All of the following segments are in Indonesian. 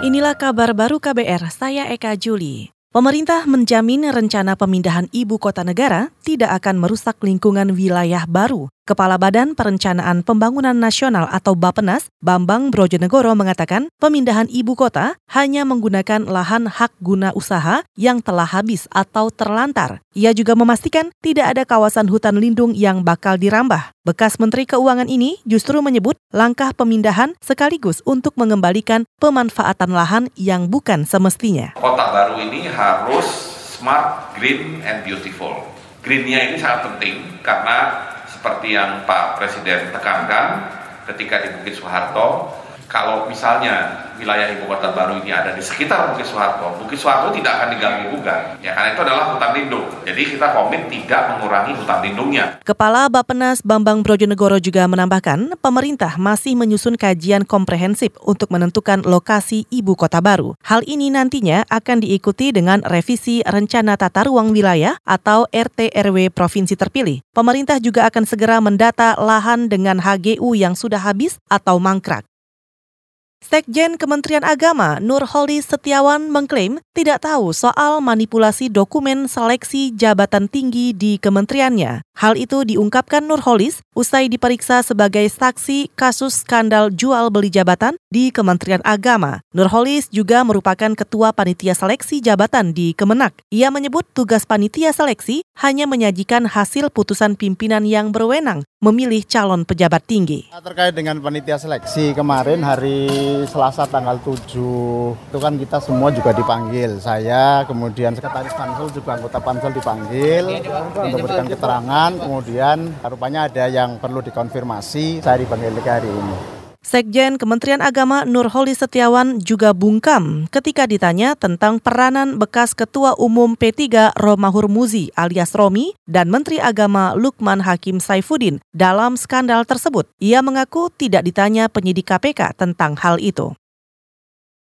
Inilah kabar baru KBR, saya Eka Juli. Pemerintah menjamin rencana pemindahan ibu kota negara tidak akan merusak lingkungan wilayah baru. Kepala Badan Perencanaan Pembangunan Nasional atau Bapenas, Bambang Brojonegoro mengatakan pemindahan ibu kota hanya menggunakan lahan hak guna usaha yang telah habis atau terlantar. Ia juga memastikan tidak ada kawasan hutan lindung yang bakal dirambah. Bekas Menteri Keuangan ini justru menyebut langkah pemindahan sekaligus untuk mengembalikan pemanfaatan lahan yang bukan semestinya. Kota baru ini harus smart, green, and beautiful. Greennya ini sangat penting karena seperti yang Pak Presiden tekankan ketika di Bukit Soeharto, kalau misalnya wilayah ibu kota baru ini ada di sekitar Bukit Soeharto, Bukit Soeharto tidak akan diganggu gugat. Ya karena itu adalah hutan lindung. Jadi kita komit tidak mengurangi hutan lindungnya. Kepala Bapenas Bambang Brojonegoro juga menambahkan, pemerintah masih menyusun kajian komprehensif untuk menentukan lokasi ibu kota baru. Hal ini nantinya akan diikuti dengan revisi rencana tata ruang wilayah atau RT RW provinsi terpilih. Pemerintah juga akan segera mendata lahan dengan HGU yang sudah habis atau mangkrak. Sekjen Kementerian Agama Nurholis Setiawan mengklaim tidak tahu soal manipulasi dokumen seleksi jabatan tinggi di kementeriannya. Hal itu diungkapkan Nurholis usai diperiksa sebagai saksi kasus skandal jual beli jabatan di Kementerian Agama. Nurholis juga merupakan ketua panitia seleksi jabatan di Kemenak. Ia menyebut tugas panitia seleksi hanya menyajikan hasil putusan pimpinan yang berwenang memilih calon pejabat tinggi. Terkait dengan panitia seleksi kemarin hari Selasa tanggal 7 itu kan kita semua juga dipanggil. Saya kemudian sekretaris pansel juga anggota pansel dipanggil untuk memberikan keterangan kemudian rupanya ada yang perlu dikonfirmasi, saya dipanggil hari ini. Sekjen Kementerian Agama Nurholis Setiawan juga bungkam ketika ditanya tentang peranan bekas Ketua Umum P3 Romahur Muzi alias Romi dan Menteri Agama Lukman Hakim Saifuddin dalam skandal tersebut. Ia mengaku tidak ditanya penyidik KPK tentang hal itu.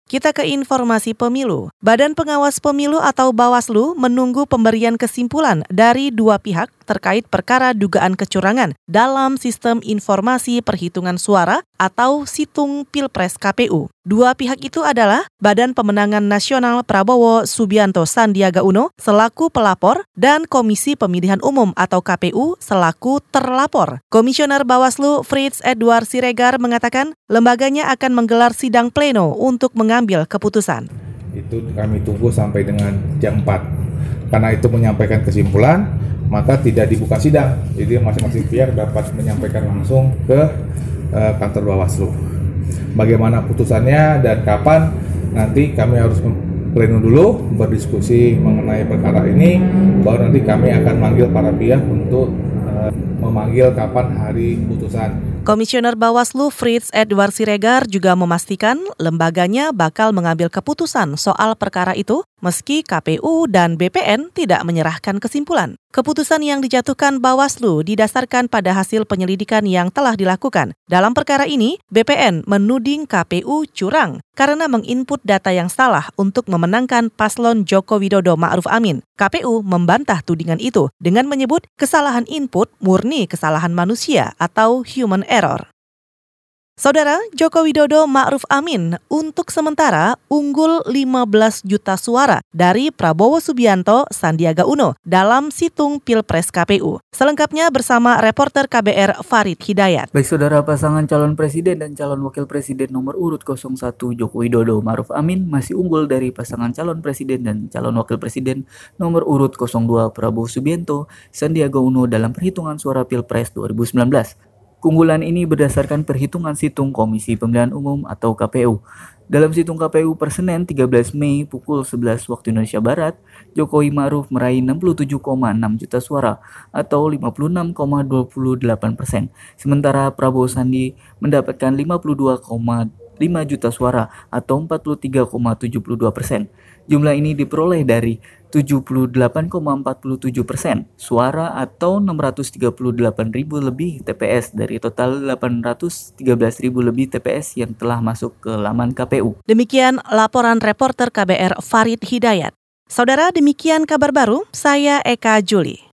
Kita ke informasi pemilu. Badan Pengawas Pemilu atau Bawaslu menunggu pemberian kesimpulan dari dua pihak terkait perkara dugaan kecurangan dalam sistem informasi perhitungan suara atau situng Pilpres KPU. Dua pihak itu adalah Badan Pemenangan Nasional Prabowo Subianto Sandiaga Uno selaku pelapor dan Komisi Pemilihan Umum atau KPU selaku terlapor. Komisioner Bawaslu Fritz Edward Siregar mengatakan lembaganya akan menggelar sidang pleno untuk mengambil keputusan. Itu kami tunggu sampai dengan jam 4. Karena itu menyampaikan kesimpulan, maka tidak dibuka sidang. Jadi masing-masing pihak dapat menyampaikan langsung ke uh, kantor Bawaslu. Bagaimana putusannya dan kapan nanti kami harus pleno dulu berdiskusi mengenai perkara ini baru nanti kami akan manggil para pihak untuk uh, memanggil kapan hari putusan Komisioner Bawaslu Fritz Edward Siregar juga memastikan lembaganya bakal mengambil keputusan soal perkara itu meski KPU dan BPN tidak menyerahkan kesimpulan. Keputusan yang dijatuhkan Bawaslu didasarkan pada hasil penyelidikan yang telah dilakukan. Dalam perkara ini, BPN menuding KPU curang karena menginput data yang salah untuk memenangkan paslon Joko Widodo Ma'ruf Amin. KPU membantah tudingan itu dengan menyebut kesalahan input murni kesalahan manusia atau human error. Saudara Joko Widodo Ma'ruf Amin untuk sementara unggul 15 juta suara dari Prabowo Subianto Sandiaga Uno dalam situng Pilpres KPU. Selengkapnya bersama reporter KBR Farid Hidayat. Baik saudara pasangan calon presiden dan calon wakil presiden nomor urut 01 Joko Widodo Ma'ruf Amin masih unggul dari pasangan calon presiden dan calon wakil presiden nomor urut 02 Prabowo Subianto Sandiaga Uno dalam perhitungan suara Pilpres 2019. Keunggulan ini berdasarkan perhitungan situng Komisi Pemilihan Umum atau KPU. Dalam situng KPU per Senin 13 Mei pukul 11 waktu Indonesia Barat, Jokowi Maruf meraih 67,6 juta suara atau 56,28 persen. Sementara Prabowo Sandi mendapatkan 52,5 juta suara atau 43,72 persen. Jumlah ini diperoleh dari 78,47 persen suara atau 638 ribu lebih TPS dari total 813 ribu lebih TPS yang telah masuk ke laman KPU. Demikian laporan reporter KBR Farid Hidayat. Saudara, demikian kabar baru. Saya Eka Juli.